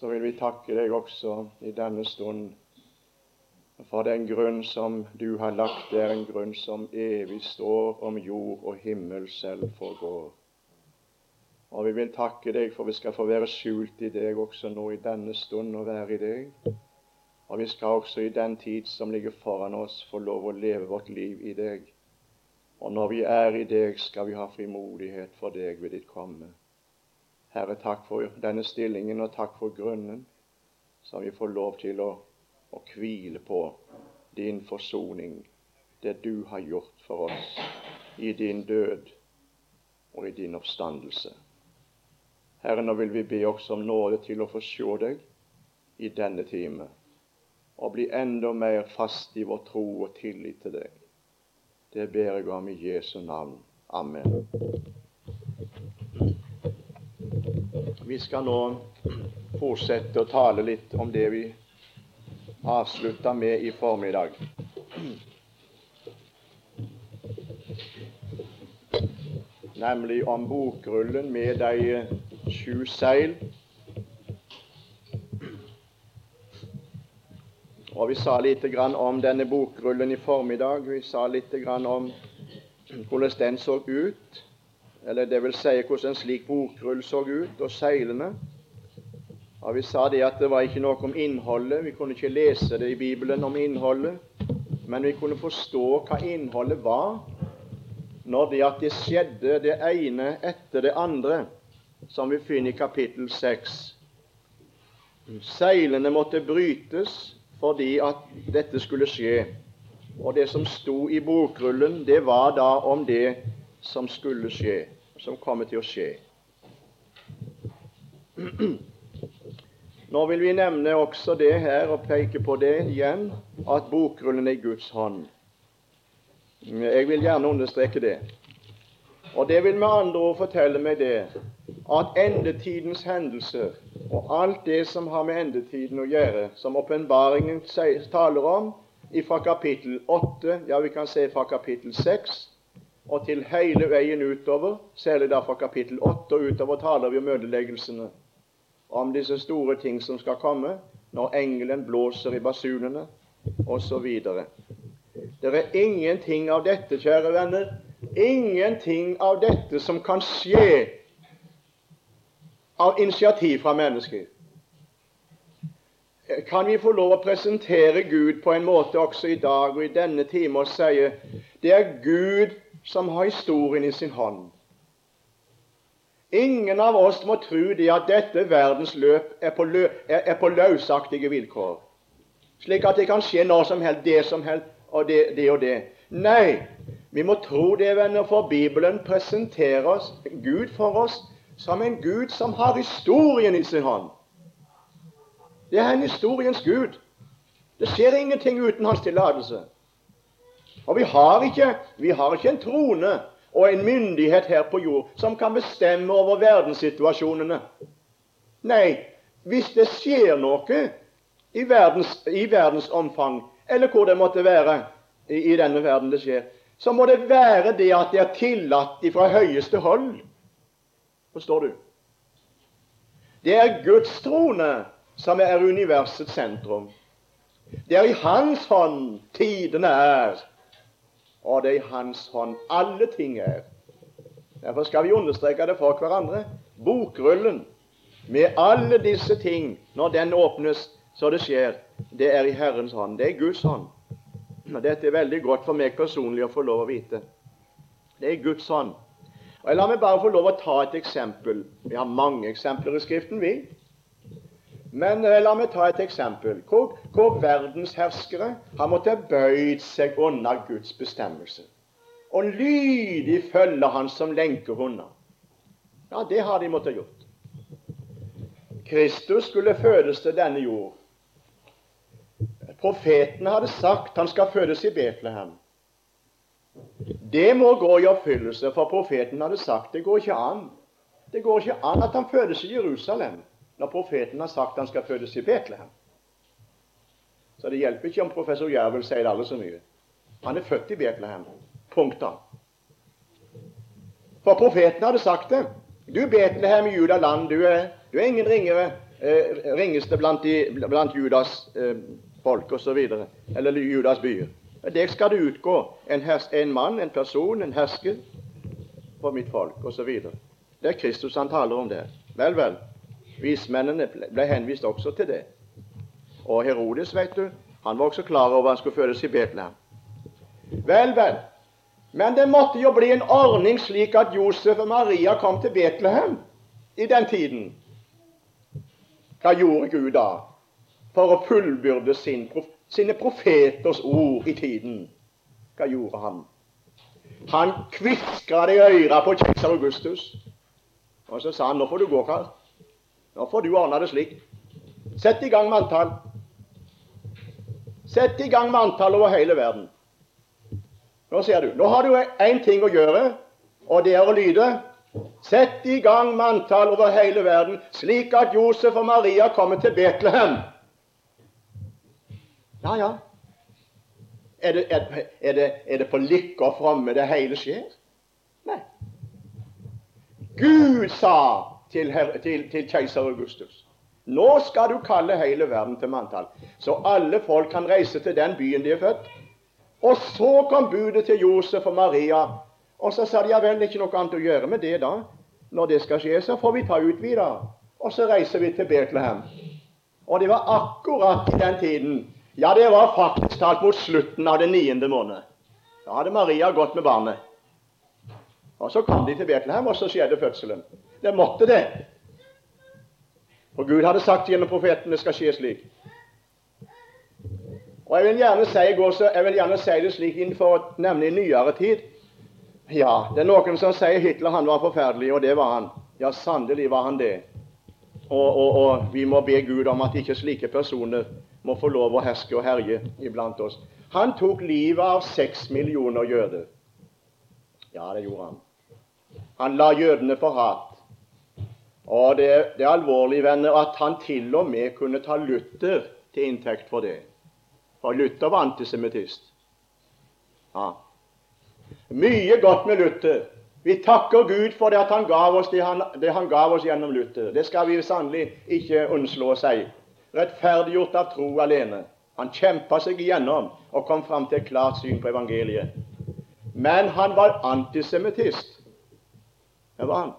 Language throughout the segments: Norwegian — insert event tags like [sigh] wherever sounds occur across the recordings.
så vil vi takke deg også i denne stund for den grunn som du har lagt, det er en grunn som evig står om jord og himmel selv forgår. Og vi vil takke deg for vi skal få være skjult i deg også nå i denne stund og være i deg. Og vi skal også i den tid som ligger foran oss, få lov å leve vårt liv i deg. Og når vi er i deg, skal vi ha frimodighet for deg ved ditt komme. Herre, takk for denne stillingen, og takk for grunnen som vi får lov til å, å hvile på din forsoning, det du har gjort for oss i din død og i din oppstandelse. Herre, nå vil vi be også om nåde til å få se deg i denne time, og bli enda mer fast i vår tro og tillit til deg. Det ber jeg om i Jesu navn. Amen. Vi skal nå fortsette å tale litt om det vi avslutta med i formiddag. Nemlig om bokrullen med de sju seil. Og Vi sa litt om denne bokrullen i formiddag. Vi sa litt om hvordan den så ut eller det vil si hvordan en slik bokrull så ut, og seilene. Og Vi sa det at det var ikke noe om innholdet. Vi kunne ikke lese det i Bibelen om innholdet, men vi kunne forstå hva innholdet var når det at det skjedde det ene etter det andre, som vi finner i kapittel 6. Seilene måtte brytes fordi at dette skulle skje. Og det som sto i bokrullen, det var da om det som skulle skje, som kommer til å skje. Nå vil vi nevne også det her og peke på det igjen, at bokrullen er i Guds hånd. Jeg vil gjerne understreke det. Og det vil med andre ord fortelle meg det at endetidens hendelser og alt det som har med endetiden å gjøre, som åpenbaringen taler om fra kapittel 8, ja, vi kan se fra kapittel 6, og til hele veien utover, særlig da fra kapittel 8 og utover, taler vi om ødeleggelsene. Om disse store ting som skal komme når engelen blåser i basunene, osv. Det er ingenting av dette, kjære venner, ingenting av dette som kan skje av initiativ fra mennesker. Kan vi få lov å presentere Gud på en måte også i dag og i denne time og si det er Gud som har historien i sin hånd. Ingen av oss må tro det at dette verdens løp er på, lø er, er på løsaktige vilkår, slik at det kan skje når som helst, det som helst, og det, det og det. Nei, vi må tro det, venner, for Bibelen presenterer Gud for oss som en Gud som har historien i sin hånd. Det er en historiens Gud. Det skjer ingenting uten hans tillatelse. Og vi har, ikke, vi har ikke en trone og en myndighet her på jord som kan bestemme over verdenssituasjonene. Nei, hvis det skjer noe i verdens, i verdens omfang, eller hvor det måtte være i, i, denne verden det skjer, så må det være det at det er tillatt fra høyeste hold. Forstår du? Det er Guds trone som er universets sentrum. Det er i Hans hånd tidene er og det er i Hans hånd alle ting er. Derfor skal vi understreke det for hverandre. Bokrullen med alle disse ting, når den åpnes så det skjer, det er i Herrens hånd. Det er Guds hånd. Og Dette er veldig godt for meg personlig å få lov å vite. Det er Guds hånd. Og La meg bare få lov å ta et eksempel. Vi har mange eksempler i Skriften, vi. Men eh, la meg ta et eksempel hvor, hvor verdensherskere har måttet bøyd seg unna Guds bestemmelse og lydig følge Han som lenkehunder. Ja, det har de måttet gjort. Kristus skulle fødes til denne jord. Profeten hadde sagt han skal fødes i Betlehem. Det må gå i oppfyllelse, for profeten hadde sagt det går ikke an. Det går ikke an at han fødes i Jerusalem når profeten har sagt han skal fødes i Betlehem. Så det hjelper ikke om professor Jervel sier det alle så mye. Han er født i Betlehem. Punktum. For profeten hadde sagt det. Du Betlehem i Judaland, du er, du er ingen ringere eh, ringeste blant, de, blant Judas eh, folk osv., eller Judas byer. Det skal det utgå. En, hers, en mann, en person, en hersker for mitt folk osv. Det er Kristus han taler om der. Vel, vel. Vismennene ble henvist også til det. Og Herodes, vet du, han var også klar over han skulle fødes i Betlehem. Vel, vel. Men det måtte jo bli en ordning slik at Josef og Maria kom til Betlehem i den tiden. Hva gjorde Gud da for å fullbyrde sin, sine profeters ord i tiden? Hva gjorde han? Han kviskra det i øra på keiser Augustus. Og så sa han nå får du gå, kar. Nå får du ordne det slik. Sett i gang manntall. Sett i gang manntall over hele verden. Nå ser du. Nå har du én ting å gjøre, og det er å lyde. Sett i gang manntall over hele verden, slik at Josef og Maria kommer til Betlehem. Ja, ja. Er det, er, er det, er det på lykke og fromme det hele skjer? Nei. Gud sa til, til, til keiser Augustus nå skal du kalle hele verden til manntall, så alle folk kan reise til den byen de er født. Og så kom budet til Josef og Maria, og så sa de ja vel, det er ikke noe annet å gjøre med det da. Når det skal skje, så får vi ta ut videre. Og så reiser vi til Betlehem. Og det var akkurat i den tiden Ja, det var faktisk talt mot slutten av den niende måned. Da hadde Maria gått med barnet. Og Så kom de til Betlehem, og så skjedde fødselen. Det måtte det. For Gud hadde sagt gjennom profeten det skal skje slik. Og Jeg vil gjerne si, jeg vil gjerne si det slik innenfor nemlig nyere tid. Ja, det er noen som sier Hitler han var forferdelig, og det var han. Ja, sannelig var han det. Og, og, og vi må be Gud om at ikke slike personer må få lov å herske og herje iblant oss. Han tok livet av seks millioner jøder. Ja, det gjorde han. Han la jødene for hat. Og det, det er alvorlig, venner, at han til og med kunne ta Luther til inntekt for det. For Luther var antisemittist. Ja. Mye godt med Luther. Vi takker Gud for det at han gav oss det han, det han gav oss gjennom Luther. Det skal vi sannelig ikke unnslå si. Rettferdiggjort av tro alene. Han kjempa seg igjennom og kom fram til et klart syn på evangeliet. Men han var antisemittist. Det var han.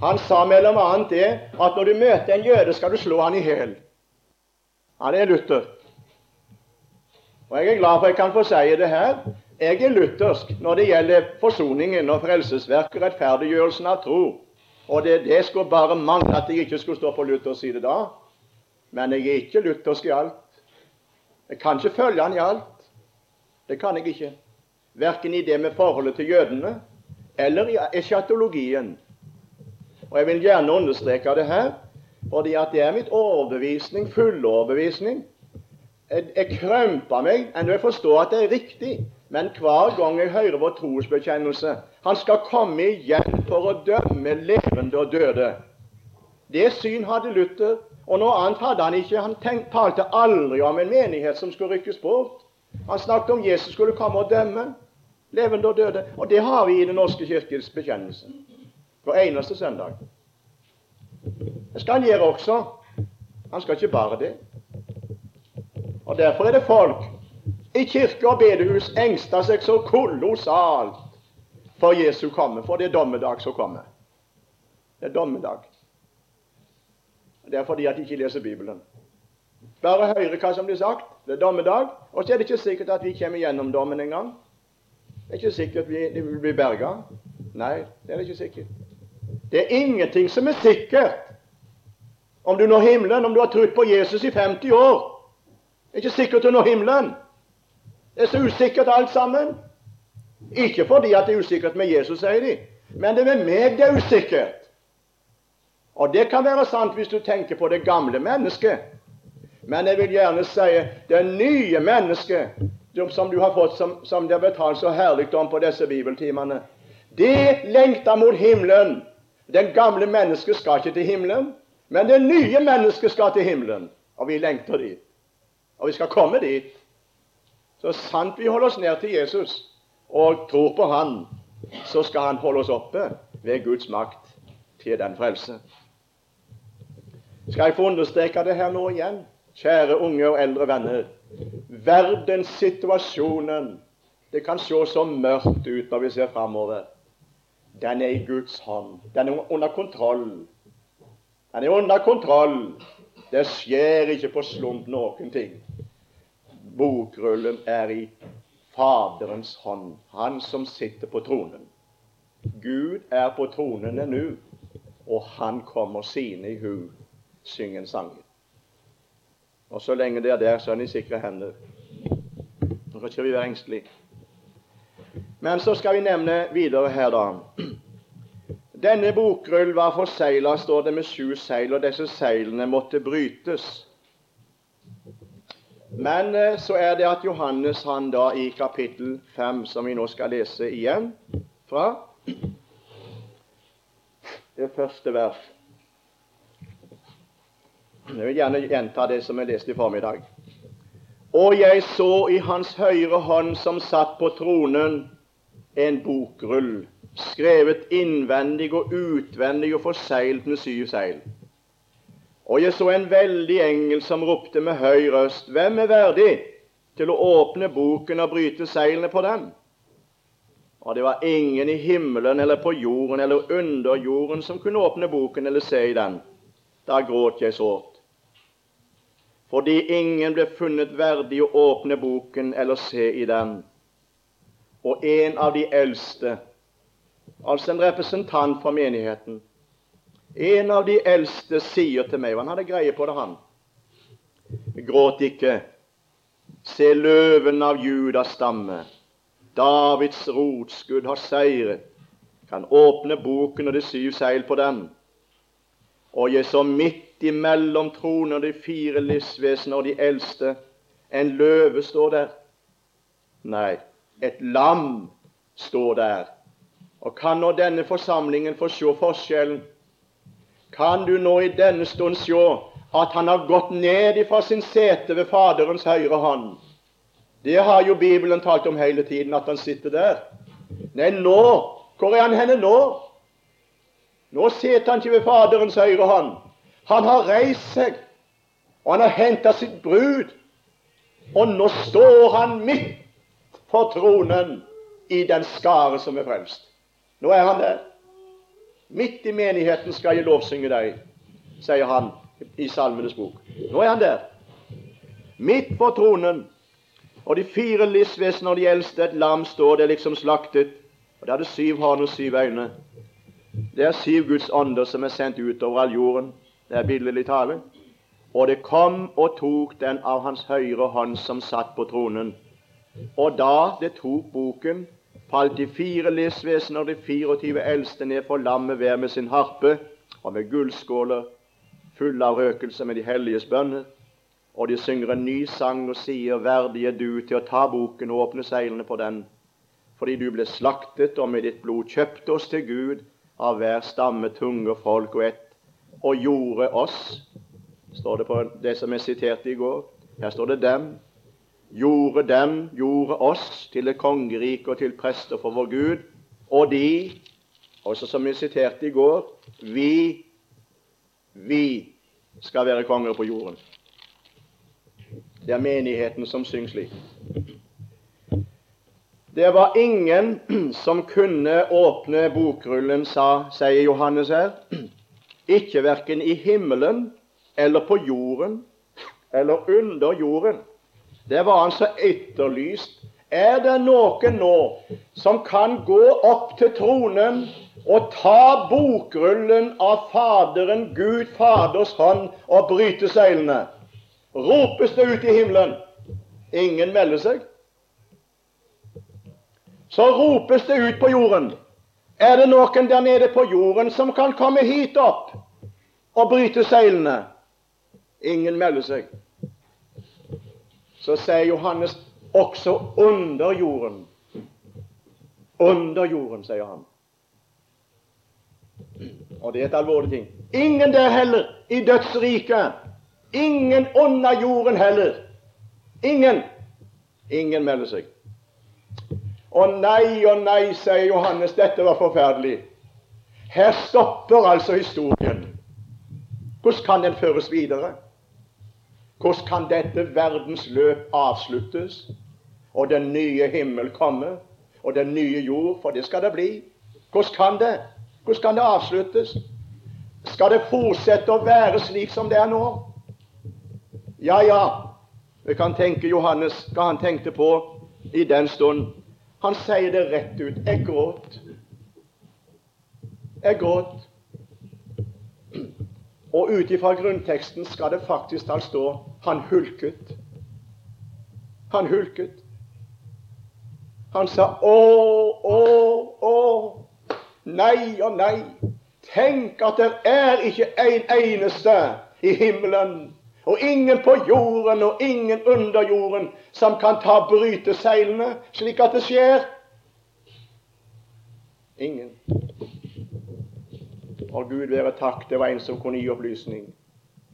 Han sa mellom annet det at når du møter en jøde, skal du slå han i hjel. Det er Luther. Og Jeg er glad for at jeg kan få si det her. Jeg er luthersk når det gjelder forsoningen og frelsesverket, rettferdiggjørelsen av tro. Og det, det skulle bare mangle at jeg ikke skulle stå på Luthers side da. Men jeg er ikke luthersk i alt. Jeg kan ikke følge han i alt. Det kan jeg ikke. Verken i det med forholdet til jødene eller i eschatologien. Og Jeg vil gjerne understreke det her, fordi at det er mitt overbevisning, fulle overbevisning. Jeg, jeg krømper meg enda jeg forstår at det er riktig, men hver gang jeg hører vår trosbekjennelse Han skal komme igjen for å dømme levende og døde. Det syn hadde Luther, og noe annet hadde han ikke. Han tenk, talte aldri om en menighet som skulle rykkes bort. Han snakket om Jesus skulle komme og dømme levende og døde. Og det har vi i Den norske kirkes bekjennelse hver eneste søndag. Det skal han gjøre også. Han skal ikke bare det. Og Derfor er det folk i kirke og bedehus engster seg så kolossalt for Jesu komme, for det er dommedag som kommer. Det er dommedag. Det er fordi at de ikke leser Bibelen. Bare høre hva som blir sagt. Det er dommedag. Og så er det ikke sikkert at vi kommer gjennom dommen engang. Det er ikke sikkert vi, vi vil bli berga. Nei, det er det ikke sikkert. Det er ingenting som er sikkert. Om du når himmelen, om du har trodd på Jesus i 50 år, det er ikke sikkert du når himmelen. Det er så usikkert alt sammen. Ikke fordi at det er usikkert med Jesus, sier de, men det er med meg det er usikkert. Og det kan være sant hvis du tenker på det gamle mennesket. Men jeg vil gjerne si det nye mennesket som du har fått, som, som det har betalt så herlig om på disse bibeltimene, det lengter mot himmelen den gamle mennesket skal ikke til himmelen, men det nye mennesket skal til himmelen. Og vi lengter dit. Og vi skal komme dit. Så sant vi holder oss ned til Jesus og tror på Han, så skal Han holde oss oppe ved Guds makt til den frelse. Skal jeg få understreke det her nå igjen, kjære unge og eldre venner? Verdenssituasjonen Det kan se så mørkt ut når vi ser framover. Den er i Guds hånd. Den er under kontroll. Den er under kontroll. Det skjer ikke på slump noen ting. Bokrullen er i Faderens hånd, Han som sitter på tronen. Gud er på tronen nå, og Han kommer sine i hu, synger sang. Og så lenge det er der, så er han i sikre hender. Nå skal ikke vi være engstelige. Men så skal vi nevne videre her, da. Denne bokrull var forsegla, står det, med sju seil, og disse seilene måtte brytes. Men eh, så er det at Johannes han da i kapittel 5, som vi nå skal lese igjen fra det første vers Jeg vil gjerne gjenta det som jeg leste i formiddag. Og jeg så i hans høyre hånd som satt på tronen, en bokrull skrevet innvendig og utvendig og forseglet med syv seil. Og jeg så en veldig engel som ropte med høy røst, Hvem er verdig til å åpne boken og bryte seilene på den? Og det var ingen i himmelen eller på jorden eller under jorden som kunne åpne boken eller se i den. Da gråt jeg sårt. Fordi ingen ble funnet verdig å åpne boken eller se i den. Og en av de eldste altså en representant for menigheten. En av de eldste sier til meg, og han hadde greie på det, han Gråt ikke. Se løven av Judas stamme. Davids rotskudd har seiret. Kan åpne boken og de syv seil på den. Og jeg så midt imellom og de fire livsvesener og de eldste. En løve står der. Nei, et lam står der og kan nå denne forsamlingen få se forskjellen? Kan du nå i denne stund se at han har gått ned ifra sin sete ved Faderens høyre hånd? Det har jo Bibelen talt om hele tiden, at han sitter der. Nei, nå Hvor er han henne nå? Nå sitter han ikke ved Faderens høyre hånd. Han har reist seg, og han har henta sitt brud. Og nå står han midt for tronen i den skare som er frelst. Nå er han der. Midt i menigheten skal jeg lovsynge deg, sier han i Salmenes bok. Nå er han der. Midt på tronen. Og de fire livsvesener og de eldste, et lam står der liksom slaktet. Og det hadde syv horn og syv øyne. Det er syv Guds ånder som er sendt ut over all jorden. Det er billedlig tale. Og det kom og tok den av hans høyre hånd som satt på tronen. Og da det tok boken, falt de fire livsvesener, de 24 eldste, ned for lammet hver med sin harpe og med gullskåler fulle av røkelse med de helliges bønner. Og de synger en ny sang og sier, verdig er du til å ta boken og åpne seilene på den, fordi du ble slaktet og med ditt blod kjøpte oss til Gud av hver stamme, tunge, folk og ett, og gjorde oss står det på det som er sitert i går. Her står det dem gjorde dem, gjorde oss, til et kongerike og til prester for vår Gud. Og de, også som vi siterte i går, vi, vi skal være konger på jorden. Det er menigheten som synger slik. Det var ingen [clears throat] som kunne åpne bokrullen, sa, sier Johannes her. [clears throat] Ikke verken i himmelen eller på jorden eller under jorden. Det var han så etterlyst. Er det noen nå som kan gå opp til tronen og ta bokrullen av Faderen, Gud Faders hånd, og bryte seilene? Ropes det ut i himmelen? Ingen melder seg. Så ropes det ut på jorden. Er det noen der nede på jorden som kan komme hit opp og bryte seilene? Ingen melder seg så sier Johannes også under jorden. Under jorden, sier han. Og det er et alvorlig ting. Ingen der heller, i dødsriket. Ingen under jorden heller. Ingen. Ingen melder seg. Å nei å nei, sier Johannes, dette var forferdelig. Her stopper altså historien. Hvordan kan den føres videre? Hvordan kan dette verdens løp avsluttes, og den nye himmel komme, og den nye jord, for det skal det bli? Hvordan kan det? Hvordan kan det avsluttes? Skal det fortsette å være slik som det er nå? Ja, ja, vi kan tenke Johannes hva han tenkte på i den stund. Han sier det rett ut. Jeg gråt. Jeg gråt. Og ut ifra grunnteksten skal det faktisk da stå han hulket. Han hulket. Han sa å, å, å. Nei og nei. Tenk at det er ikke en eneste i himmelen og ingen på jorden og ingen under jorden som kan ta bryte seilene slik at det skjer. Ingen. Og Gud være takk, det var en som kunne gi opplysning.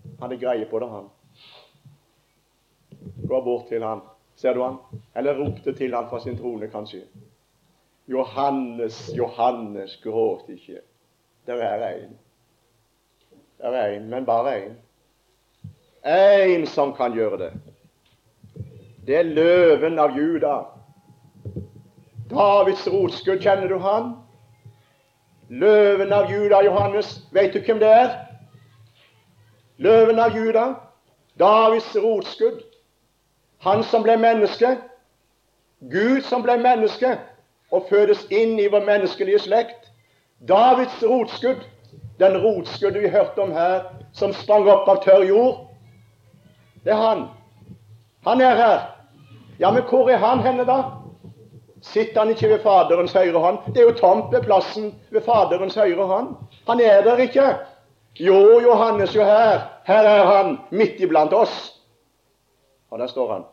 Han Hadde greie på det, han. Gå bort til han. Ser du han? Eller ropte til han fra sin trone, kanskje. Johannes, Johannes, gråt ikke. Der er en. Der er en, men bare en. En som kan gjøre det. Det er løven av Juda. Davids rotskudd, kjenner du han? Løven av Juda, Johannes. Vet du hvem det er? Løven av Juda. Davids rotskudd. Han som ble menneske. Gud som ble menneske og fødes inn i vår menneskelige slekt. Davids rotskudd. Den rotskudd vi hørte om her, som sprang opp av tørr jord. Det er han. Han er her. Ja, men hvor er han henne, da? Sitter han ikke ved Faderens høyre hånd? Det er jo tomt ved plassen ved Faderens høyre hånd. Han er der ikke. Jo, Johannes, jo her. Her er han, midt iblant oss. Og der står han.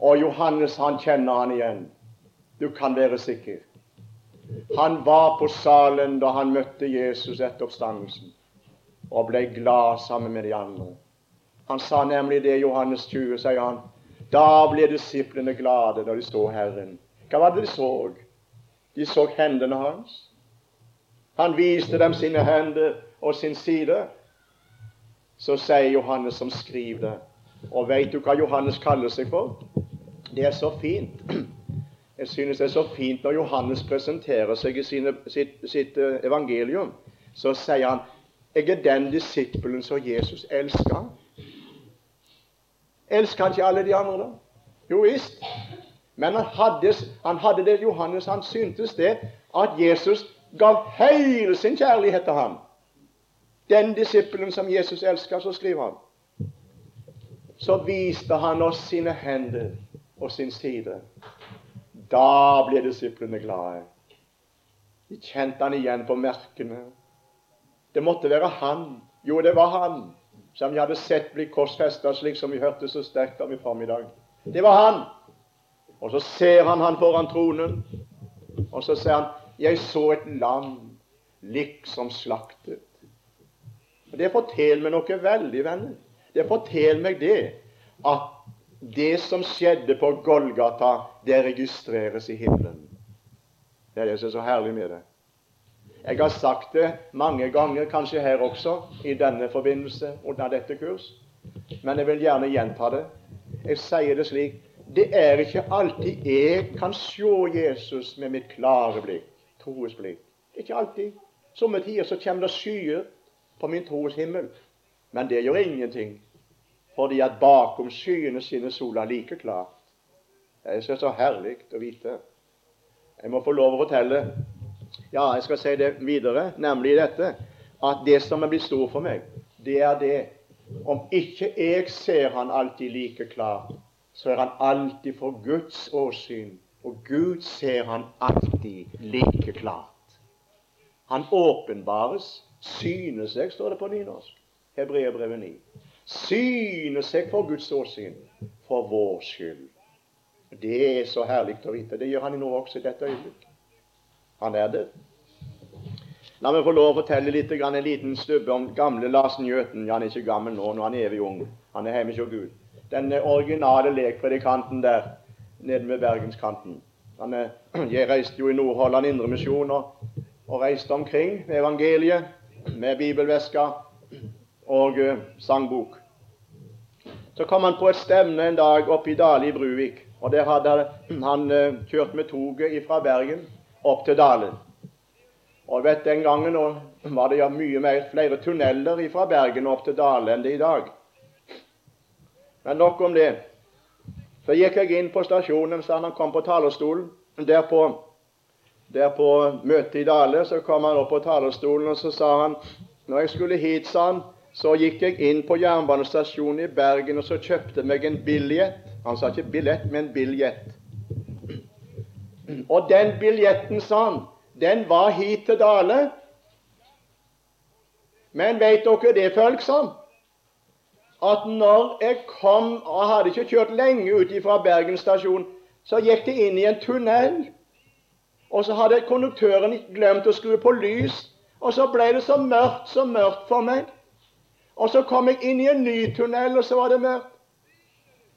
Og Johannes, han kjenner han igjen. Du kan være sikker. Han var på salen da han møtte Jesus etter oppstandelsen, og ble glad sammen med de andre. Han sa nemlig det Johannes 20, sier han. Da ble disiplene glade når de så Herren. Hva var det de så? De så hendene hans. Han viste dem sine hender og sin side. Så sier Johannes som skriver det. Og veit du hva Johannes kaller seg for? Det er så fint. Jeg synes det er så fint når Johannes presenterer seg i sine, sitt, sitt eh, evangelium. Så sier han jeg er den disippelen som Jesus elsker. Elsker han ikke alle de andre, da? Jo visst. Men han hadde, han hadde det, Johannes, han syntes det, at Jesus gav hele sin kjærlighet til ham. Den disippelen som Jesus elsker, så skriver han. Så viste han oss sine hender og sin side. Da ble disiplene glade. De kjente han igjen på merkene. Det måtte være han. Jo, det var han som de hadde sett bli korsfesta, slik som vi hørte så sterkt om i formiddag. Det var han. Og så ser han han foran tronen, og så sier han 'Jeg så et lam liksom slaktet'. Og Det forteller meg noe veldig, venner. Det forteller meg det at det som skjedde på Golgata, det registreres i himmelen. Det er det som er så herlig med det. Jeg har sagt det mange ganger, kanskje her også, i denne forbindelse under dette kurs. Men jeg vil gjerne gjenta det. Jeg sier det slik det er ikke alltid jeg kan se Jesus med mitt klare blikk, troes blikk. Er ikke alltid. Somme tider så kommer det skyer på min troes himmel. Men det gjør ingenting, fordi at bakom skyene skinner sola like klart. Det er så herlig å vite. Jeg må få lov å fortelle ja, jeg skal si det videre, nemlig dette at det som er blitt stort for meg, det er det om ikke jeg ser han alltid like klart, så er han alltid for Guds åsyn. Og Gud ser han alltid like klart. Han åpenbares, synes seg, står det på nynorsk. Hebreerbrevet 9. Synes seg for Guds åsyn, for vår skyld. Det er så herlig å vite. Det gjør han nå også i dette øyeblikk. Han er det. La meg få lov å fortelle litt, en liten stubbe om gamle Lars Njøten. Ja, han er ikke gammel nå, nå er han evig ung. Han er hjemme hos Gud. Den originale lekpredikanten der nede ved bergenskanten. Han er, [clears throat] jeg reiste jo i Nordhordland Indremisjon og, og reiste omkring med evangeliet. med bibelveska og uh, sangbok. Så kom han på et stevne en dag oppe i Dale i Bruvik. og Der hadde han [clears throat] uh, kjørt med toget fra Bergen opp til Dalen. Og vet Den gangen var det ja mye mer, flere tunneler fra Bergen opp til Dale enn det i dag. Men nok om det. Så gikk jeg inn på stasjonen, så han kom på talerstolen. Der på, der på møtet i Dale så kom han opp på talerstolen, og så sa han når jeg skulle hit, sa han, så gikk jeg inn på jernbanestasjonen i Bergen og så kjøpte meg en biljett. Han sa ikke billett, men biljett. Og den biljetten, sa han, den var hit til Dale. Men veit dere det, folk, sa han? At når jeg kom og hadde ikke kjørt lenge ut fra Bergen stasjon, så gikk det inn i en tunnel. Og så hadde konduktøren glemt å skru på lys, og så ble det så mørkt, så mørkt for meg. Og så kom jeg inn i en ny tunnel, og så var det mørkt.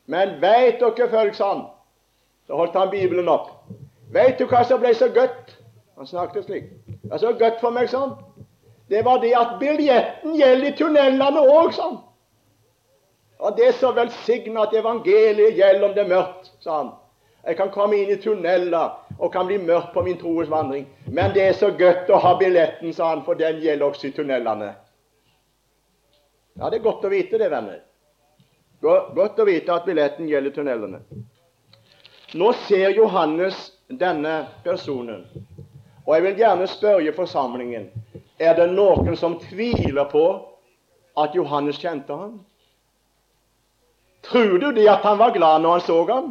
Men veit dere, folk, sa han, så holdt han Bibelen opp. Veit du hva som ble så godt? Han snakket slik. Det er så godt for meg, sånn. Det var det at billetten gjelder i tunnelene òg, sånn. Og det er så velsigna at evangeliet gjelder om det er mørkt, sa han. Jeg kan komme inn i tunneler og kan bli mørkt på min troes vandring. Men det er så godt å ha billetten, sa han, for den gjelder også i tunnelene. Ja, det er godt å vite det, venner. Godt å vite at billetten gjelder tunnelene. Nå ser Johannes denne personen, og jeg vil gjerne spørre forsamlingen er det noen som tviler på at Johannes kjente ham? Tror du det at han var glad når han så ham?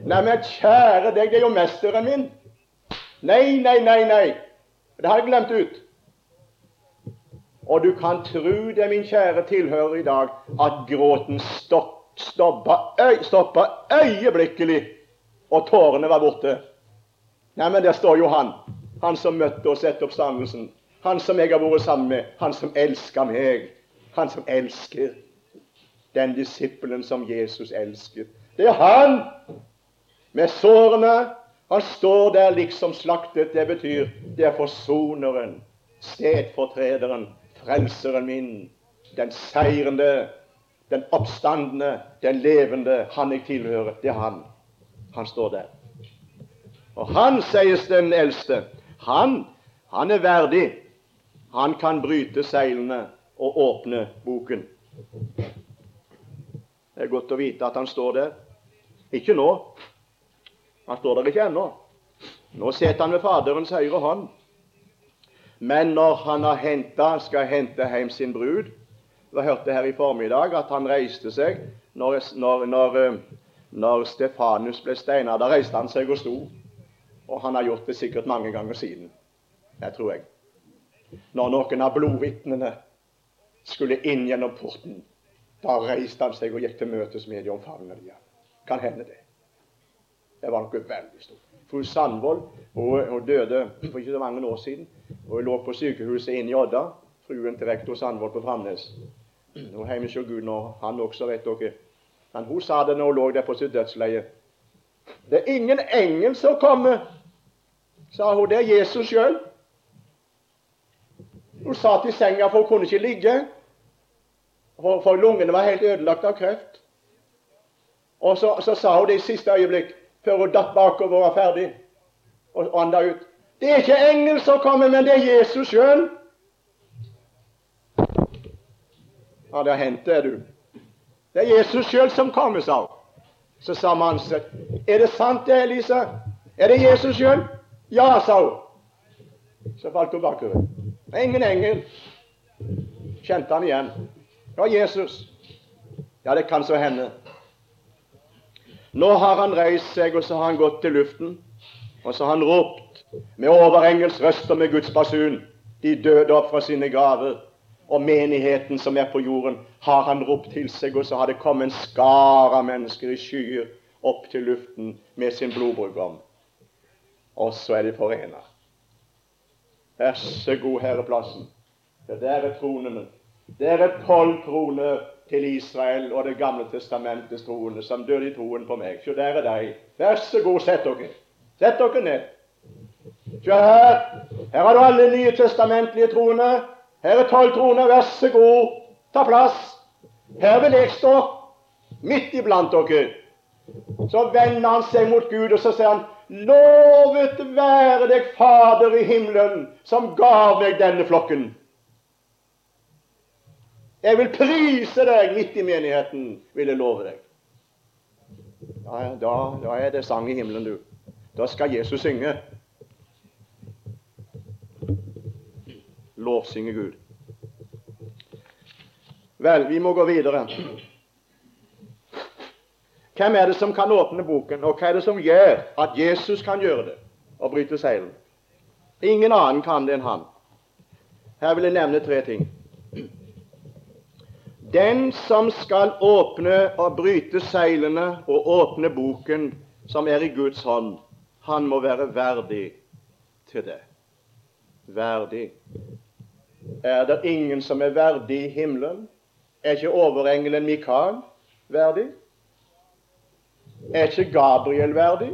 Nei, men kjære deg, det er jo mesteren min. Nei, nei, nei, nei. Det har jeg glemt ut. Og du kan tro det, min kjære tilhører i dag, at gråten stoppa, øy, stoppa øyeblikkelig, og tårene var borte. Nei, men der står jo han. Han som møtte oss etter oppstandelsen. Han som jeg har vært sammen med. Han som elsker meg. Han som elsker den disippelen som Jesus elsker. Det er han med sårene. Han står der liksom slaktet. Det betyr det er forsoneren, stedfortrederen, frelseren min, den seirende, den oppstandende, den levende. Han jeg tilhører. Det er han. Han står der. Og han, sies den eldste, han, han er verdig. Han kan bryte seilene og åpne boken. Det er godt å vite at han står der. Ikke nå. Han står der ikke ennå. Nå sitter han ved Faderens høyre hånd. Men når han har hentet, skal hente hjem sin brud Vi hørte her i formiddag at han reiste seg når, når, når, når Stefanus ble steina. Da reiste han seg og sto. Og han har gjort det sikkert mange ganger siden. Det tror jeg. Når noen av blodvitnene skulle inn gjennom porten, da reiste han seg og gikk til møtes med de omfavnede. dem. Kan hende det. Det var noe veldig stort. Fru Sandvold hun, hun, døde for ikke så mange år siden. Hun lå på sykehuset inne i Odda, fruen til rektor Sandvold på Framnes. Hun er ikke Gud når han også, vet dere. Men hun sa det når hun lå der på sitt dødsleie. Det er ingen engel som kommer, sa hun. Det er Jesus sjøl. Hun satt i senga, for hun kunne ikke ligge. For, for lungene var helt ødelagt av kreft. Og så, så sa hun det i siste øyeblikk, før hun datt bakover og var ferdig, og anda ut. Det er ikke engel som kommer, men det er Jesus sjøl. Ja, det har hendt det, du. Det er Jesus sjøl som kommer, sa hun. Så sa mannen seg, er det sant det, Elisa? Er det Jesus sjøl? Ja, sa hun. Så falt hun bakover. Ingen engel. Kjente han igjen. Det var Jesus. Ja, det kan så hende. Nå har han reist seg, og så har han gått til luften. Og så har han ropt med overengels røst og med Guds basun. De døde opp fra sine graver. Og menigheten som er på jorden, har han ropt til seg, og så har det kommet en skar av mennesker i skyer opp til luften med sin blodbrudgom. Og så er de forena. Vær så god, herreplassen. Det der er tronene. Det er tolv kroner til Israel og Det gamle testamentets troende som døde i troen på meg. Så der er de. Vær så god, sett dere. Sett dere ned. Se her. Her har du alle nye testamentlige troende. Her er tolv troner, vær så god, ta plass. Her vil jeg stå midt iblant dere. Så vender han seg mot Gud, og så sier han, Lovet være deg Fader i himmelen, som gav meg denne flokken. Jeg vil prise deg midt i menigheten, vil jeg love deg. Ja, da, da er det sang i himmelen, du. Da skal Jesus synge. Lovsynge Gud. Vel, vi må gå videre. Hvem er det som kan åpne boken, og hva er det som gjør at Jesus kan gjøre det og bryte seilen? Ingen annen kan det enn han. Her vil jeg nevne tre ting. Den som skal åpne og bryte seilene og åpne boken som er i Guds hånd, han må være verdig til det. Verdig. Er det ingen som er verdig i himmelen? Er ikke overengelen Mikael verdig? Er ikke Gabriel verdig?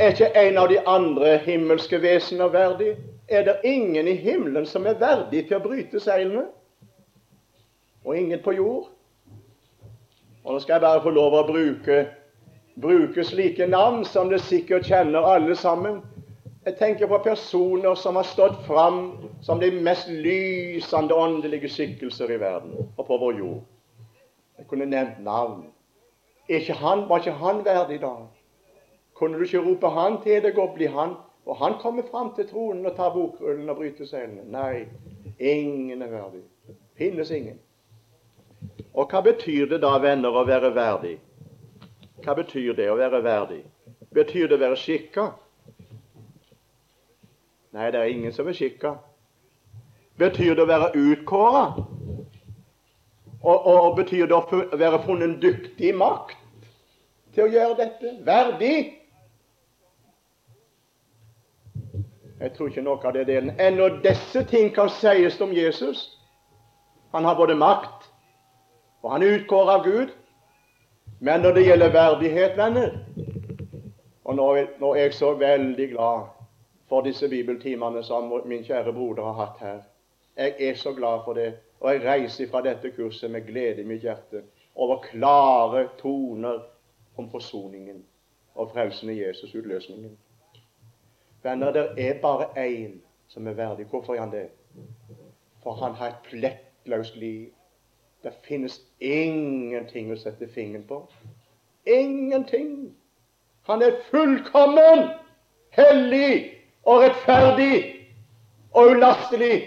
Er ikke en av de andre himmelske vesener verdig? Er det ingen i himmelen som er verdig til å bryte seilene? Og ingen på jord? Og nå skal jeg bare få lov å bruke, bruke slike navn som dere sikkert kjenner alle sammen. Jeg tenker på personer som har stått fram som de mest lysende åndelige skikkelser i verden og på vår jord. Jeg kunne nevnt navn. Ikke han, var ikke han verdig da? Kunne du ikke rope han til deg og bli han? Og han kommer fram til tronen og tar bokrullen og bryter seilene. Nei, ingen er verdig. Finnes ingen. Og hva betyr det da, venner, å være verdig? Hva betyr det å være verdig? Betyr det å være skikka? Nei, det er ingen som er skikka. Betyr det å være utkåra? Og, og, betyr det å være funnet dyktig makt til å gjøre dette? Verdig? Jeg tror ikke noe av det delen. Ennå disse ting kan sies om Jesus. Han har både makt, og han er utkåret av Gud. Men når det gjelder verdighet, venner Og nå er jeg så veldig glad for disse bibeltimene som min kjære broder har hatt her. Jeg er så glad for det. Og jeg reiser fra dette kurset med glede i mitt hjerte over klare toner om forsoningen og frelsen i Jesus, utløsningen. Venner, det er bare én som er verdig. Hvorfor er han det? For han har et plettløst liv. Det finnes ingenting å sette fingeren på. Ingenting. Han er fullkommen, hellig, og rettferdig og ulastelig.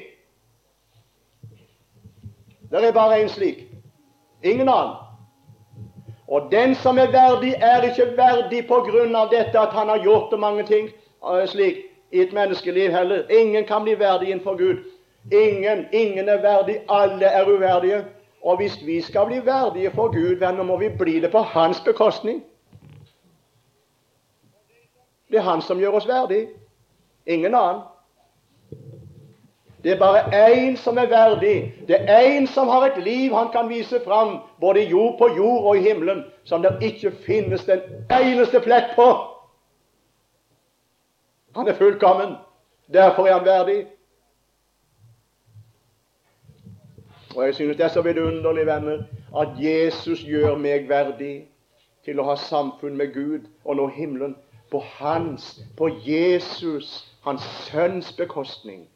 Det er bare én slik. Ingen annen. Og den som er verdig, er ikke verdig på grunn av dette at han har gjort det mange ting uh, slik i et menneskeliv heller. Ingen kan bli verdig innenfor Gud. Ingen, ingen er verdig. Alle er uverdige. Og hvis vi skal bli verdige for Gud, venner, må vi bli det på hans bekostning. Det er han som gjør oss verdige. Ingen annen. Det er bare én som er verdig. Det er én som har et liv han kan vise fram, både jord på jord og i himmelen, som det ikke finnes den eneste plett på. Han er fullkommen. Derfor er han verdig. Og jeg synes det er så vidunderlig, venner, at Jesus gjør meg verdig til å ha samfunn med Gud og nå himmelen på hans, på Jesus hans sønns bekostning.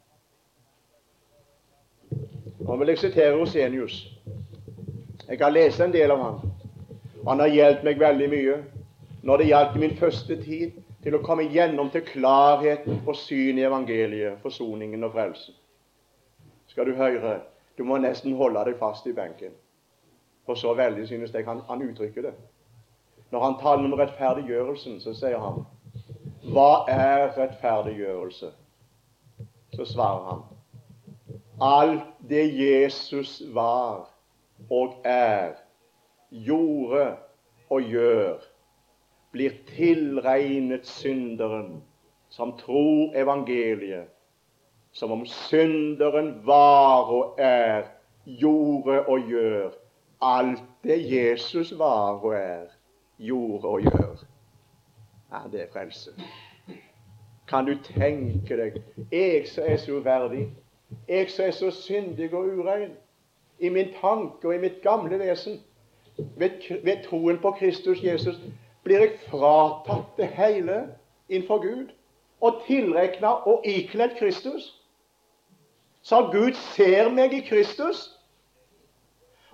Nå vil jeg sitere Rosenius. Jeg kan lese en del av ham. Han har hjulpet meg veldig mye når det gjaldt min første tid til å komme gjennom til klarheten og syn i evangeliet, forsoningen og frelsen. Skal du høre, du må nesten holde deg fast i benken. For så veldig synes jeg han, han uttrykker det. Når han taler om rettferdiggjørelsen, så sier han hva er rettferdiggjørelse? Så svarer han alt det Jesus var og er, gjorde og gjør, blir tilregnet synderen som tror evangeliet, som om synderen var og er, gjorde og gjør alt det Jesus var og er, gjorde og gjør. Ja, det er frelse. Kan du tenke deg jeg som er så uverdig, jeg som er så syndig og urein i min tanke og i mitt gamle vesen, ved, ved troen på Kristus Jesus, blir jeg fratatt det hele innenfor Gud og tilregna og ikledd Kristus. Så Gud ser meg i Kristus.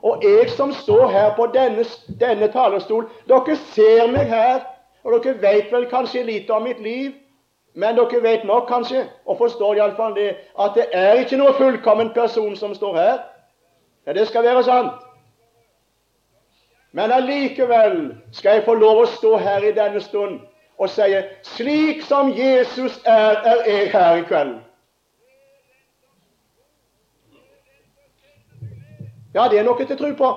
Og jeg som står her på denne, denne talerstol, dere ser meg her, og dere vet vel kanskje lite om mitt liv. Men dere vet nok kanskje, og forstår iallfall det, at det er ikke noe fullkommen person som står her. Ja, det skal være sant. Men allikevel skal jeg få lov å stå her i denne stund og si slik som Jesus er, er jeg her i kveld. Ja, det er noe til å tro på.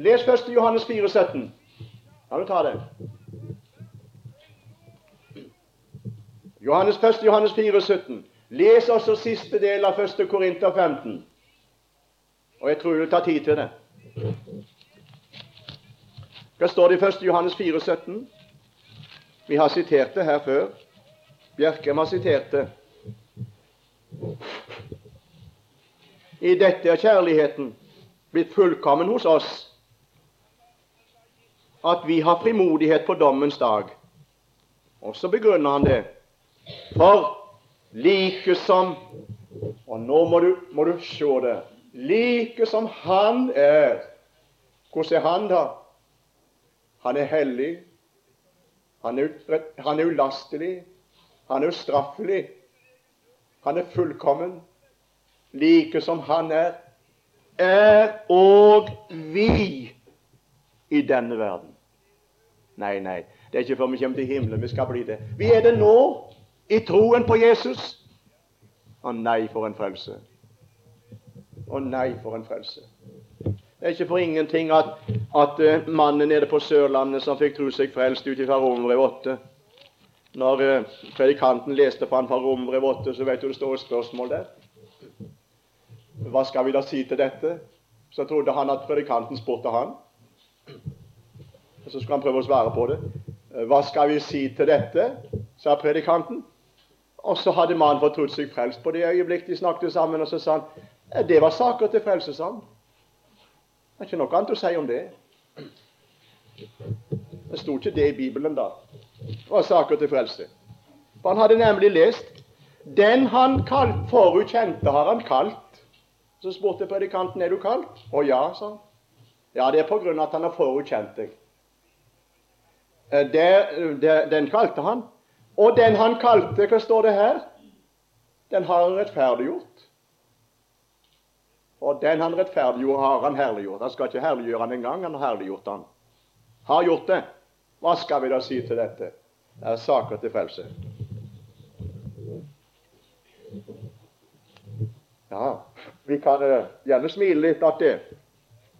Les 1. Johannes 4, 17. Kan du ta det? Johannes 1. Johannes 4, 17. Les også siste del av 1. Korinter 15. Og jeg tror du tar tid til det. Hva står det i 1. Johannes 4, 17? Vi har sitert det her før. Bjerkreim har sitert det. I dette er kjærligheten blitt fullkommen hos oss, at vi har frimodighet på dommens dag. Og så begrunner han det. For like som Og nå må du, må du se det. Like som han er. Hvordan er han, da? Han er hellig. Han er, han er ulastelig. Han er ustraffelig. Han er fullkommen. Like som han er, er og vi i denne verden. Nei, nei, det er ikke før vi kommer til himmelen vi skal bli det. Vi er det nå, i troen på Jesus. Å nei, for en frelse. Å nei, for en frelse. Det er ikke for ingenting at, at uh, mannen nede på Sørlandet som fikk tro seg frelst ut fra Romerbrev 8 Når uh, predikanten leste for han fra Romerbrev 8, så vet du det står et spørsmål der. Hva skal vi da si til dette? Så trodde han at predikanten spurte han. Og Så skulle han prøve å svare på det. Hva skal vi si til dette? sa predikanten. Og så hadde mannen fått seg frelst på det øyeblikk de snakket sammen. Og så sa han det var saker til frelse, sa han. Det er ikke noe annet å si om det. Det sto ikke det i Bibelen da. Det var saker til frelse. For han hadde nemlig lest Den han forut kjente, har han kalt. Så spurte predikanten er du kalt. Å ja, sa han. Ja, det er av at han har forutkjent deg. Eh, den kalte han. Og den han kalte, hva står det her? Den har han rettferdiggjort. Og den han rettferdiggjorde, har han herliggjort. Han skal ikke herliggjøre han engang, han har herliggjort han. Har gjort det. Hva skal vi da si til dette? Det er saker til frelse. Ja, vi kan uh, gjerne smile litt av det,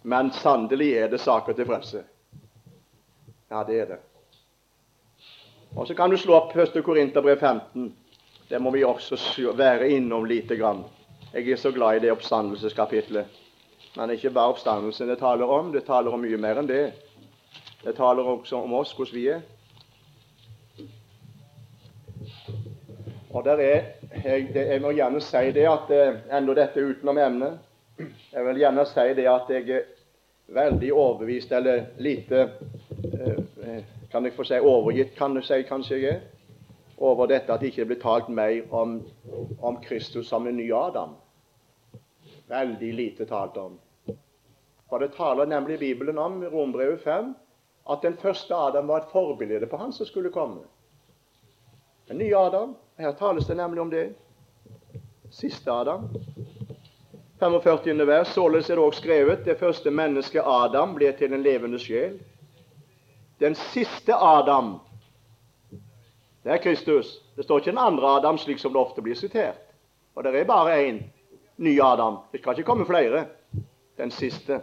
men sannelig er det saker til frelse. Ja, det er det. Og Så kan du slå opp 1. Korinterbrev 15. Det må vi også være innom lite grann. Jeg er så glad i det oppstandelseskapitlet. Men ikke bare oppstandelsen det taler om, det taler om mye mer enn det. Det taler også om oss, hvordan vi er. Og der er, jeg, jeg må gjerne si det at eh, enda dette utenom emnet Jeg vil gjerne si det at jeg er veldig overbevist, eller lite eh, eh, Kan jeg få si overgitt, kan du si kanskje jeg er, over dette at det ikke blir talt mer om, om Kristus som en ny Adam. Veldig lite talt om. For det taler nemlig Bibelen om, Rombrevet 5, at den første Adam var et forbilde på han som skulle komme. En ny Adam. Her tales det nemlig om det. Siste Adam. 45. vers. Således er det også skrevet det første mennesket Adam ble til en levende sjel. Den siste Adam, det er Kristus. Det står ikke en andre Adam, slik som det ofte blir sitert. Og det er bare én ny Adam. Det skal ikke komme flere. Den siste.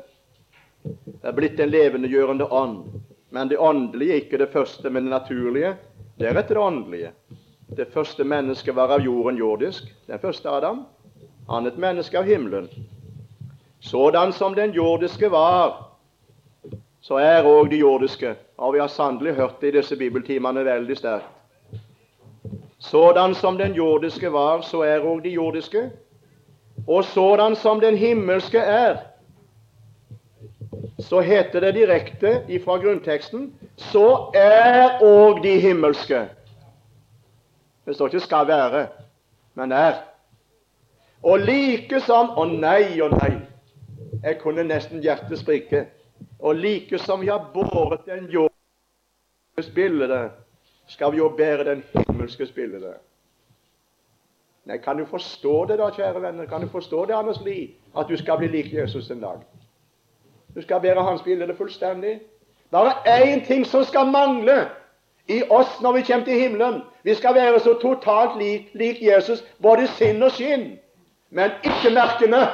Det er blitt en levendegjørende ånd. Men det åndelige, er ikke det første, men det naturlige. Deretter det åndelige. Det første mennesket var av jorden jordisk, den første Adam. Annet menneske av himmelen. Sådan som den jordiske var, så er òg de jordiske. Og vi har sannelig hørt det i disse bibeltimene veldig sterkt. Sådan som den jordiske var, så er òg de jordiske. Og sådan som den himmelske er, så heter det direkte ifra grunnteksten så er òg de himmelske. Det står ikke 'skal være', men 'er'. Og like som Å nei, å nei. Jeg kunne nesten hjertet sprikke. Og like som vi har båret den jordiske spillede, skal vi jo bære den himmelske spillede. Nei, Kan du forstå det, da, kjære venner? Kan du forstå det, Anders Lie? At du skal bli lik Jesus en dag? Du skal bære hans bilde fullstendig. Bare én ting som skal mangle i oss når vi kommer til himmelen. Vi skal være så totalt lik, lik Jesus, både sinn og skinn, men ikke merkene.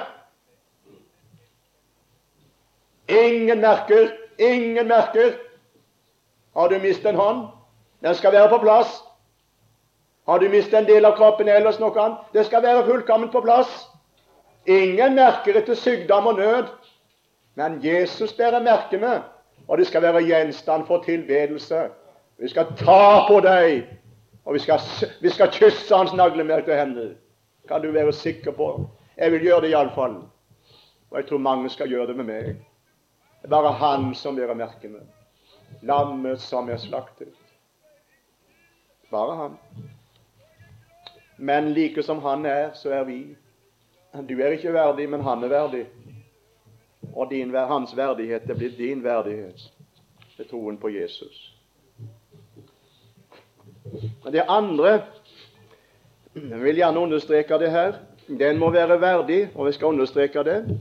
Ingen merker. Ingen merker. Har du mistet en hånd? Den skal være på plass. Har du mistet en del av kroppen ellers noe annet? Det skal være fullkomment på plass. Ingen merker etter sykdom og nød. Men Jesus bærer merkene, og det skal være gjenstand for tilbedelse. Vi skal ta på deg, og vi skal, vi skal kysse hans naglemerkede hender. Kan du være sikker på. Jeg vil gjøre det iallfall. Og jeg tror mange skal gjøre det med meg. Det er bare han som bærer merkene. Lammet som er slaktet. Bare han. Men like som han er, så er vi. Du er ikke verdig, men han er verdig. Og din, hans verdighet, det blir din verdighet ved troen på Jesus. Men Det andre jeg vil gjerne understreke det her. Den må være verdig, og vi skal understreke det,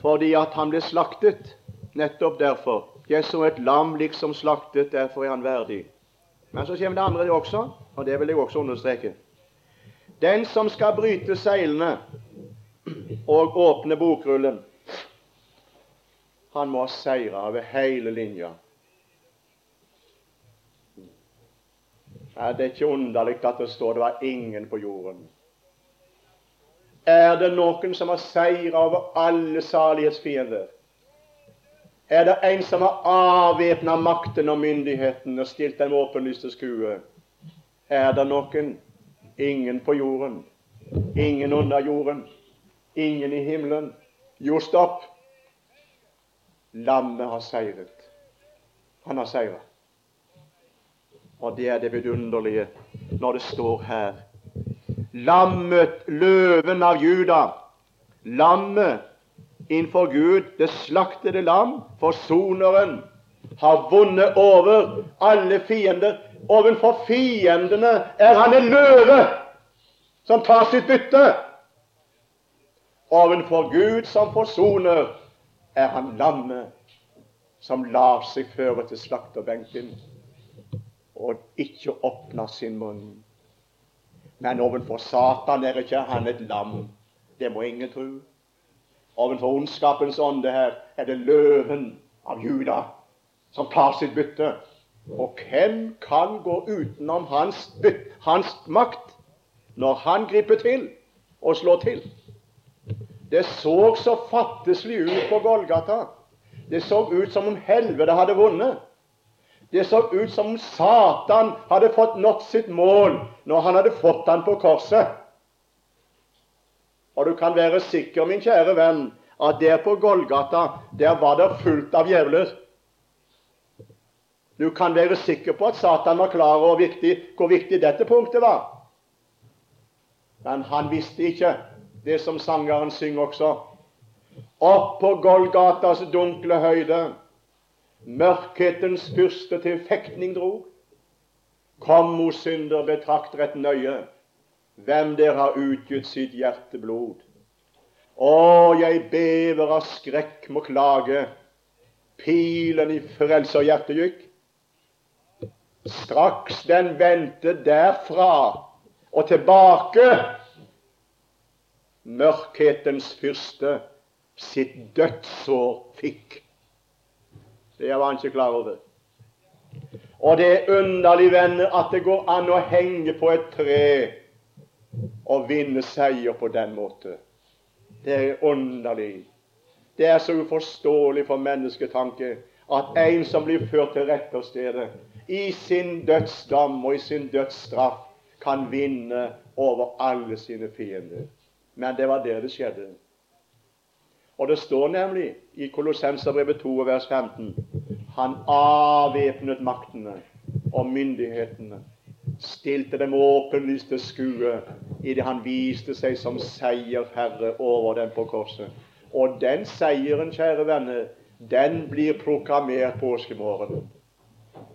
fordi at han ble slaktet. Nettopp derfor. Jeg så et lam liksom slaktet, derfor er han verdig. Men så kommer det andre også, og det vil jeg også understreke. Den som skal bryte seilene og åpne bokrullen, han må seire over hele linja. Ja, det er ikke underlig at det står det var ingen på jorden. Er det noen som har seira over alle salighetsfiender? Er det en som har avvæpna makten og myndigheten og stilt dem åpenlyst til skue? Er det noen? Ingen på jorden. Ingen under jorden. Ingen i himmelen. Jo, stopp. Lammet har seiret. Han har seiret. Og det er det vidunderlige når det står her Lammet, løven av Juda. Lammet innenfor Gud, det slaktede lam, forsoneren, har vunnet over alle fiender. Ovenfor fiendene er han en løve som tar sitt bytte. Ovenfor Gud som forsoner, er han lammet som lar seg føre til slakterbenken og ikke åpner sin munn. Men ovenfor Satan er ikke han et lam. Det må ingen tro. Ovenfor ondskapens ånde her er det løven av Juda som tar sitt bytte. Og hvem kan gå utenom hans, hans makt når han griper til og slår til? Det så så fatteslig ut på Golgata. Det så ut som om helvete hadde vunnet. Det så ut som om Satan hadde fått nådd sitt mål når han hadde fått han på korset. Og du kan være sikker, min kjære venn, at der på Golgata, der var det fullt av djevler. Du kan være sikker på at Satan var klar over viktig, hvor viktig dette punktet var. Men han visste ikke det som sangeren synger også. Opp på Golgatas dunkle høyde, mørkhetens fyrste til fektning dro. Kom, o synder, betrakt rett nøye hvem der har utgitt sitt hjerteblod. Å, jeg bever av skrekk må klage, pilen i frelserhjertet gikk. Straks den vendte derfra og tilbake, mørkhetens fyrste sitt dødsår fikk. Det var han ikke klar over. Og det er underlig, venner, at det går an å henge på et tre og vinne seier på den måten. Det er underlig. Det er så uforståelig for mennesketanke at en som blir ført til rette stedet, i sin dødsdom og i sin dødsstraff kan vinne over alle sine fiender. Men det var der det skjedde. Og det står nemlig i Kolossenserbrevet 2, vers 15 han avvæpnet maktene og myndighetene, stilte dem åpenlyst til skue idet han viste seg som seierherre over dem på korset. Og den seieren, kjære venner, den blir proklamert påskemorgen.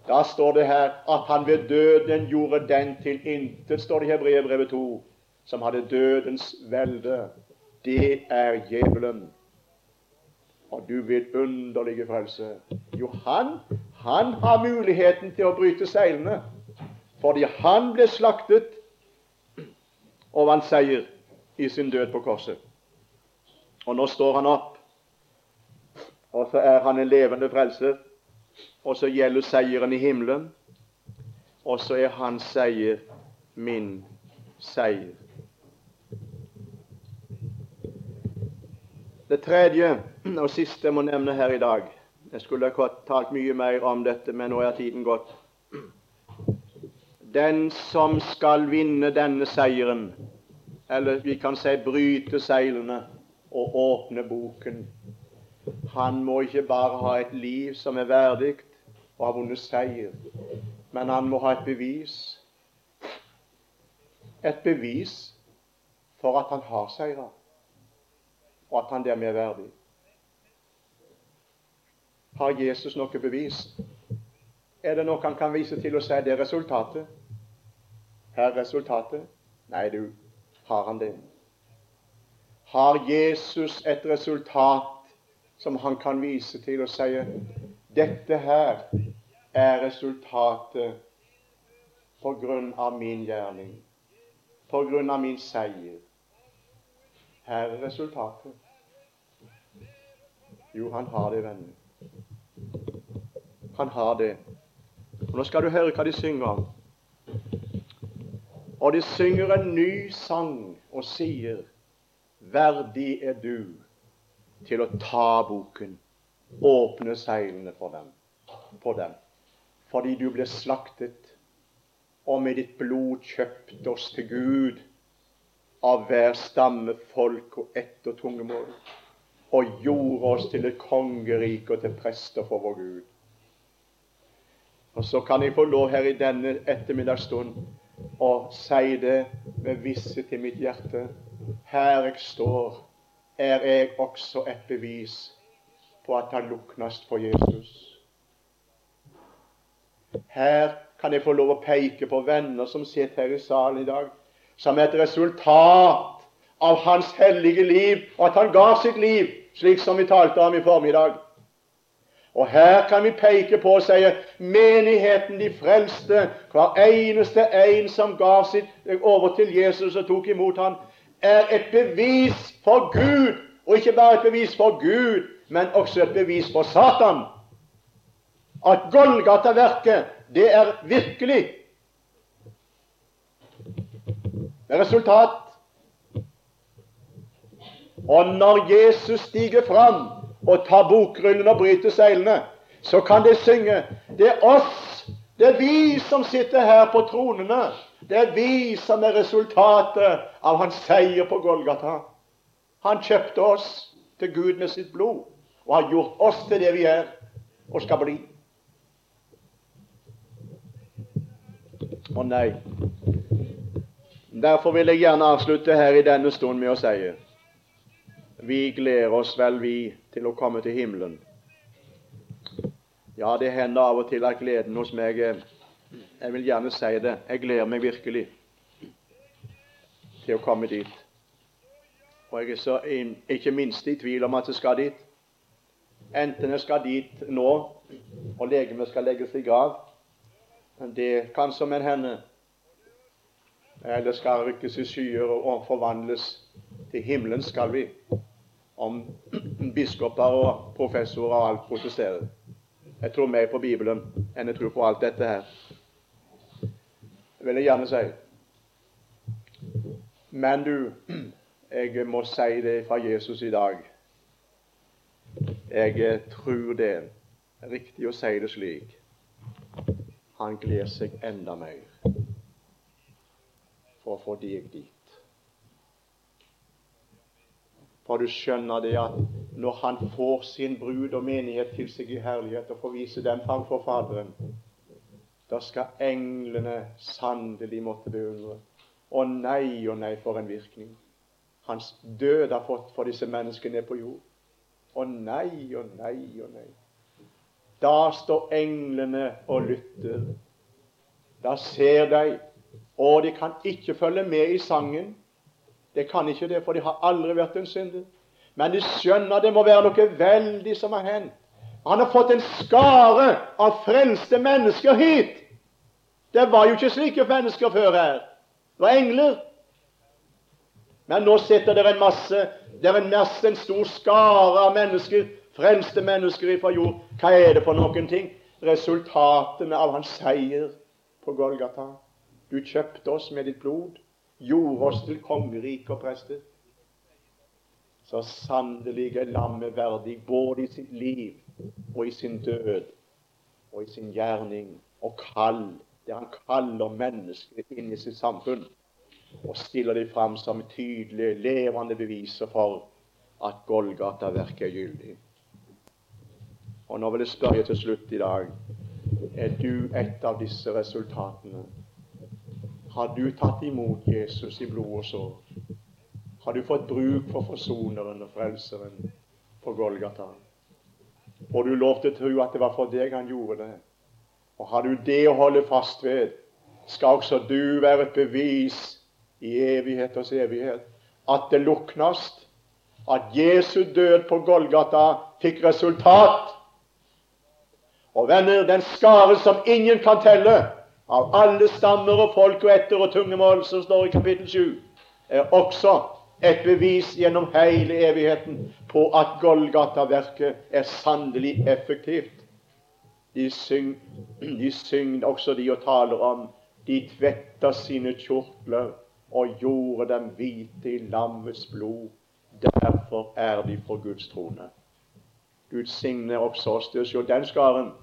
Da står det her at han ved døden gjorde den til intet, står det i Hebreerbrevet 2, som hadde dødens velde. Det er djevelen og du vidunderlige frelse. Jo, han, han har muligheten til å bryte seilene, fordi han ble slaktet og vant seier i sin død på korset. Og nå står han opp, og så er han en levende frelser. Og så gjelder seieren i himmelen, og så er hans seier min seier. Det tredje og siste jeg må nevne her i dag Jeg skulle ha talt mye mer om dette, men nå er tiden gått. Den som skal vinne denne seieren, eller vi kan si bryte seilene og åpne boken, han må ikke bare ha et liv som er verdig og har vunnet seier, men han må ha et bevis. Et bevis for at han har seira og at han dermed er verdig. Har Jesus noe bevis? Er det noe han kan vise til og si det er resultatet? Her er resultatet? Nei, du, har han det? Har Jesus et resultat som han kan vise til og si dette her er resultatet på grunn av min gjerning, på grunn av min seier? Her er resultatet. Jo, han har det, venner. Han har det. Og Nå skal du høre hva de synger om. Og de synger en ny sang og sier Verdig er du til å ta boken, åpne seilene for dem, på dem, fordi du ble slaktet, og med ditt blod kjøpt oss til Gud av hver stamme, folk og ett og tungemål, og gjorde oss til et kongerike og til prester for vår Gud. Og så kan jeg få lov her i denne ettermiddagsstund å si det med visshet i mitt hjerte. Her jeg står, er jeg også et bevis på at han luknast for Jesus. Her kan jeg få lov å peke på venner som sitter her i salen i dag, som et resultat av hans hellige liv, og at han ga sitt liv, slik som vi talte om i formiddag. Og her kan vi peke på og si menigheten, de frelste, hver eneste en som ga sitt over til Jesus og tok imot ham, er et bevis for Gud. Og ikke bare et bevis for Gud, men også et bevis for Satan. At Golgata-verket, det er virkelig med resultat. Og når Jesus stiger fram og tar bokrullen og bryter seilene, så kan de synge Det er oss, det er vi som sitter her på tronene. Det er vi som er resultatet av hans seier på Golgata. Han kjøpte oss til Gud med sitt blod og har gjort oss til det vi er og skal bli. Å nei, Derfor vil jeg gjerne avslutte her i denne stund med å si vi gleder oss vel, vi, til å komme til himmelen. Ja, det hender av og til at gleden hos meg Jeg vil gjerne si det. Jeg gleder meg virkelig til å komme dit. Og jeg er så ikke minst i tvil om at jeg skal dit. Enten jeg skal dit nå, og legemet skal legges i grav Det kan som en hende eller skal rykkes i skyer og forvandles til himmelen skal vi. Om biskoper og professorer og alt protesterer. Jeg tror mer på Bibelen enn jeg tror på alt dette her. Det vil jeg gjerne si. Men du, jeg må si det fra Jesus i dag. Jeg tror det er riktig å si det slik. han gleder seg enda mer for å få deg dit. For du skjønner det at når han får sin brud og menighet til seg i herlighet og får vise dem fram for Faderen, da skal englene sannelig måtte beundre. Å nei, å nei, for en virkning hans død har fått for disse menneskene på jord. Å nei, å nei, å nei. Da står englene og lytter. Da ser de, og de kan ikke følge med i sangen. Det kan ikke det, for de har aldri vært synder. Men de skjønner det må være noe veldig som har hendt. Han har fått en skare av frelste mennesker hit. Det var jo ikke slike mennesker før her. Det var engler. Men nå sitter det en masse, det er en masse, en stor skare av mennesker, frelste mennesker fra jord. Hva er det for noen ting? Resultatene av hans seier på Golgata. Du kjøpte oss med ditt blod, gjorde oss til kongerike og prester. Så sannelig er lammet verdig både i sitt liv og i sin død og i sin gjerning og kall, der han kaller mennesket inn i sitt samfunn og stiller det fram som tydelige, levende beviser for at Golgata-verket er gyldig. Og Nå vil jeg spørre til slutt i dag er du et av disse resultatene. Har du tatt imot Jesus i blod og sår? Har du fått bruk for forsoneren og frelseren på Golgata? Får du lov til å tro at det var for deg han gjorde det? Og har du det å holde fast ved, skal også du være et bevis i evigheters evighet. At det luknast. At Jesu død på Golgata fikk resultat. Og venner, den skare som ingen kan telle, av alle stammer og folk og etter og tungemål, som står i kapittel 7, er også et bevis gjennom hele evigheten på at Golgata-verket er sannelig effektivt. De synger de syng også de og taler om de tvetta sine kjortler og gjorde dem hvite i lammets blod. Derfor er de for Guds trone. Gud signe også oss til å se den skaren.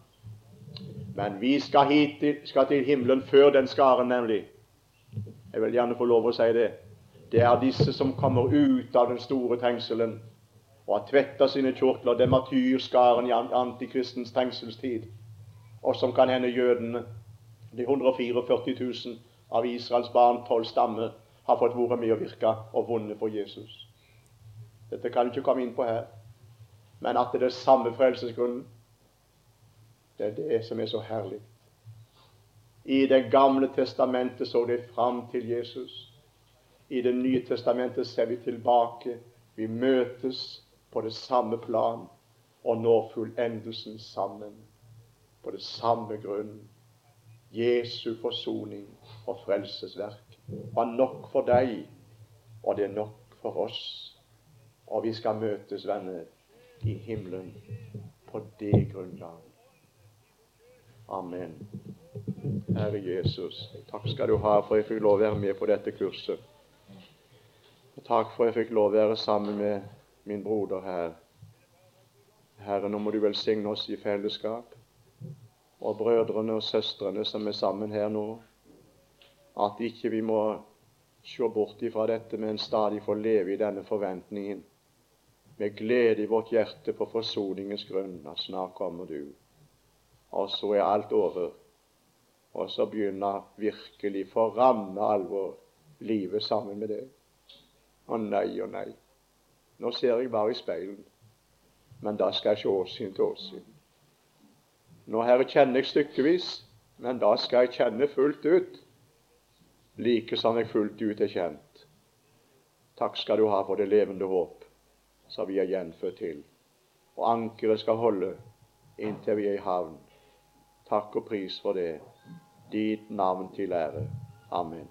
Men vi skal, hit, skal til himmelen før den skaren, nemlig. Jeg vil gjerne få lov å si det. Det er disse som kommer ut av den store trengselen og har tvetta sine kjortler. Det er martyrskaren i antikristens trengselstid. Og som kan hende jødene. De 144 000 av Israels barn, tolv stammer, har fått være med og virke og vunnet for Jesus. Dette kan ikke komme inn på her. Men at det er samme frelsesgrunnen, det er det som er så herlig. I Det gamle testamentet så det fram til Jesus. I Det nye testamentet ser vi tilbake. Vi møtes på det samme plan og når fullendelsen sammen. På det samme grunn. Jesu forsoning og frelsesverk var nok for deg, og det er nok for oss. Og vi skal møtes, venner, i himmelen på det grunnlag. Amen. Herre Jesus, takk skal du ha for jeg fikk lov å være med på dette kurset. Og takk for jeg fikk lov å være sammen med min broder her. Herre, nå må du velsigne oss i fellesskap og brødrene og søstrene som er sammen her nå, at ikke vi må se bort ifra dette, men stadig få leve i denne forventningen med glede i vårt hjerte på forsoningens grunn, at snart kommer du. Og så er alt over. Og så begynner virkelig for ramme alvor livet sammen med deg. Å nei å nei. Nå ser jeg bare i speilet, men da skal jeg se åsyn til åsyn. Nå her kjenner jeg stykkevis, men da skal jeg kjenne fullt ut, like som jeg fullt ut er kjent. Takk skal du ha for det levende håp som vi er gjenfødt til. Og ankeret skal holde inntil vi er i havn. Takk og pris for det. Ditt navn til ære. Amen.